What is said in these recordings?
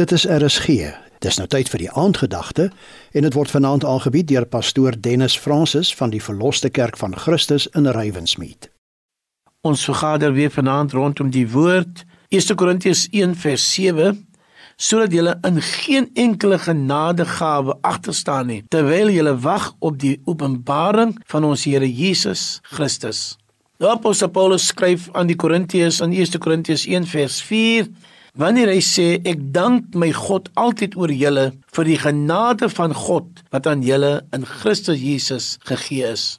Dit is RSG. Dis nou tyd vir die aandgedagte en dit word vanaand aangebied deur pastoor Dennis Francis van die Verloste Kerk van Christus in Rywensmeet. Ons vergader weer vanaand rondom die woord 1 Korintiërs 1 vers 7 sodat julle in geen enkele genadegawe agterstaan nie terwyl julle wag op die openbaring van ons Here Jesus Christus. Nou Apostel Paulus skryf aan die Korintiërs in 1 Korintiërs 1 vers 4 Wanneer hy sê ek dank my God altyd oor julle vir die genade van God wat aan julle in Christus Jesus gegee is.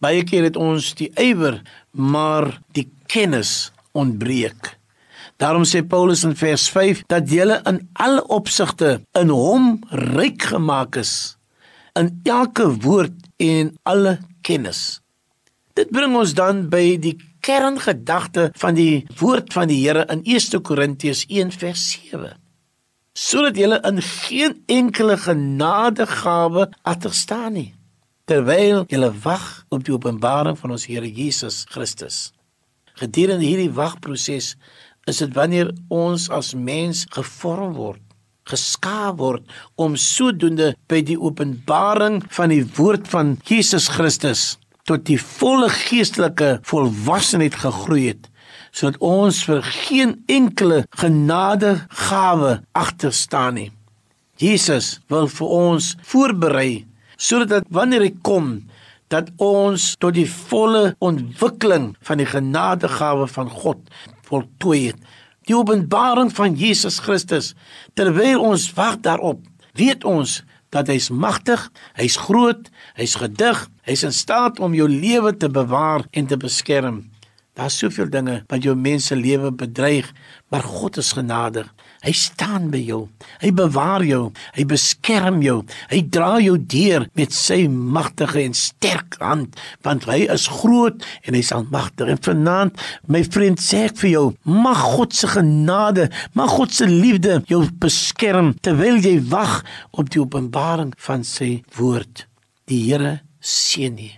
Baie keer het ons die ywer, maar die kennis ontbreek. Daarom sê Paulus in vers 5 dat julle in alle opsigte in hom ryk gemaak is in elke woord en alle kennis. Dit bring ons dan by die kerngedagte van die woord van die Here in 1 Korintiërs 1 vers 7. Sodat jy in geen enkele genadegawe agterstaan nie terwyl jy wag op die openbaring van ons Here Jesus Christus. Gedurende hierdie wagproses is dit wanneer ons as mens gevorm word geskaap word om sodoende by die openbaring van die woord van Jesus Christus tot die volle geestelike volwassenheid gegroei het sodat ons vir geen enkele genadegawe agter staan nie. Jesus wil vir ons voorberei sodat wanneer hy kom dat ons tot die volle ontwikkeling van die genadegawe van God voltooi het. Die openbaring van Jesus Christus terwyl ons wag daarop, weet ons dat hy's magtig, hy's groot, hy's gedig, hy's in staat om jou lewe te bewaar en te beskerm. Daar's soveel dinge wat jou mense lewe bedreig, maar God is genadig. Hy staan by jou. Hy bewaar jou. Hy beskerm jou. Hy dra jou deur met sy magtige en sterk hand, want hy is groot en hy's almagtig. En vanaand, my vriend, sê ek vir jou, mag God se genade, mag God se liefde jou beskerm terwyl jy wag op die openbaring van sy woord. Die Here seën u.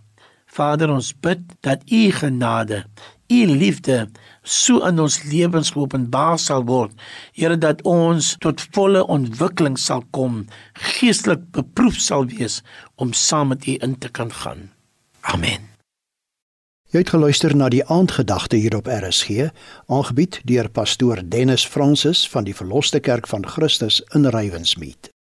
Vader, ons bid dat u genade u liefde so in ons lewens geopenbaar sal word. Here dat ons tot volle ontwikkeling sal kom, geestelik beproef sal wees om saam met u in te kan gaan. Amen. Jy het geluister na die aandgedagte hier op RSG, aangebied deur pastoor Dennis Francis van die Verloste Kerk van Christus in Rywensmeet.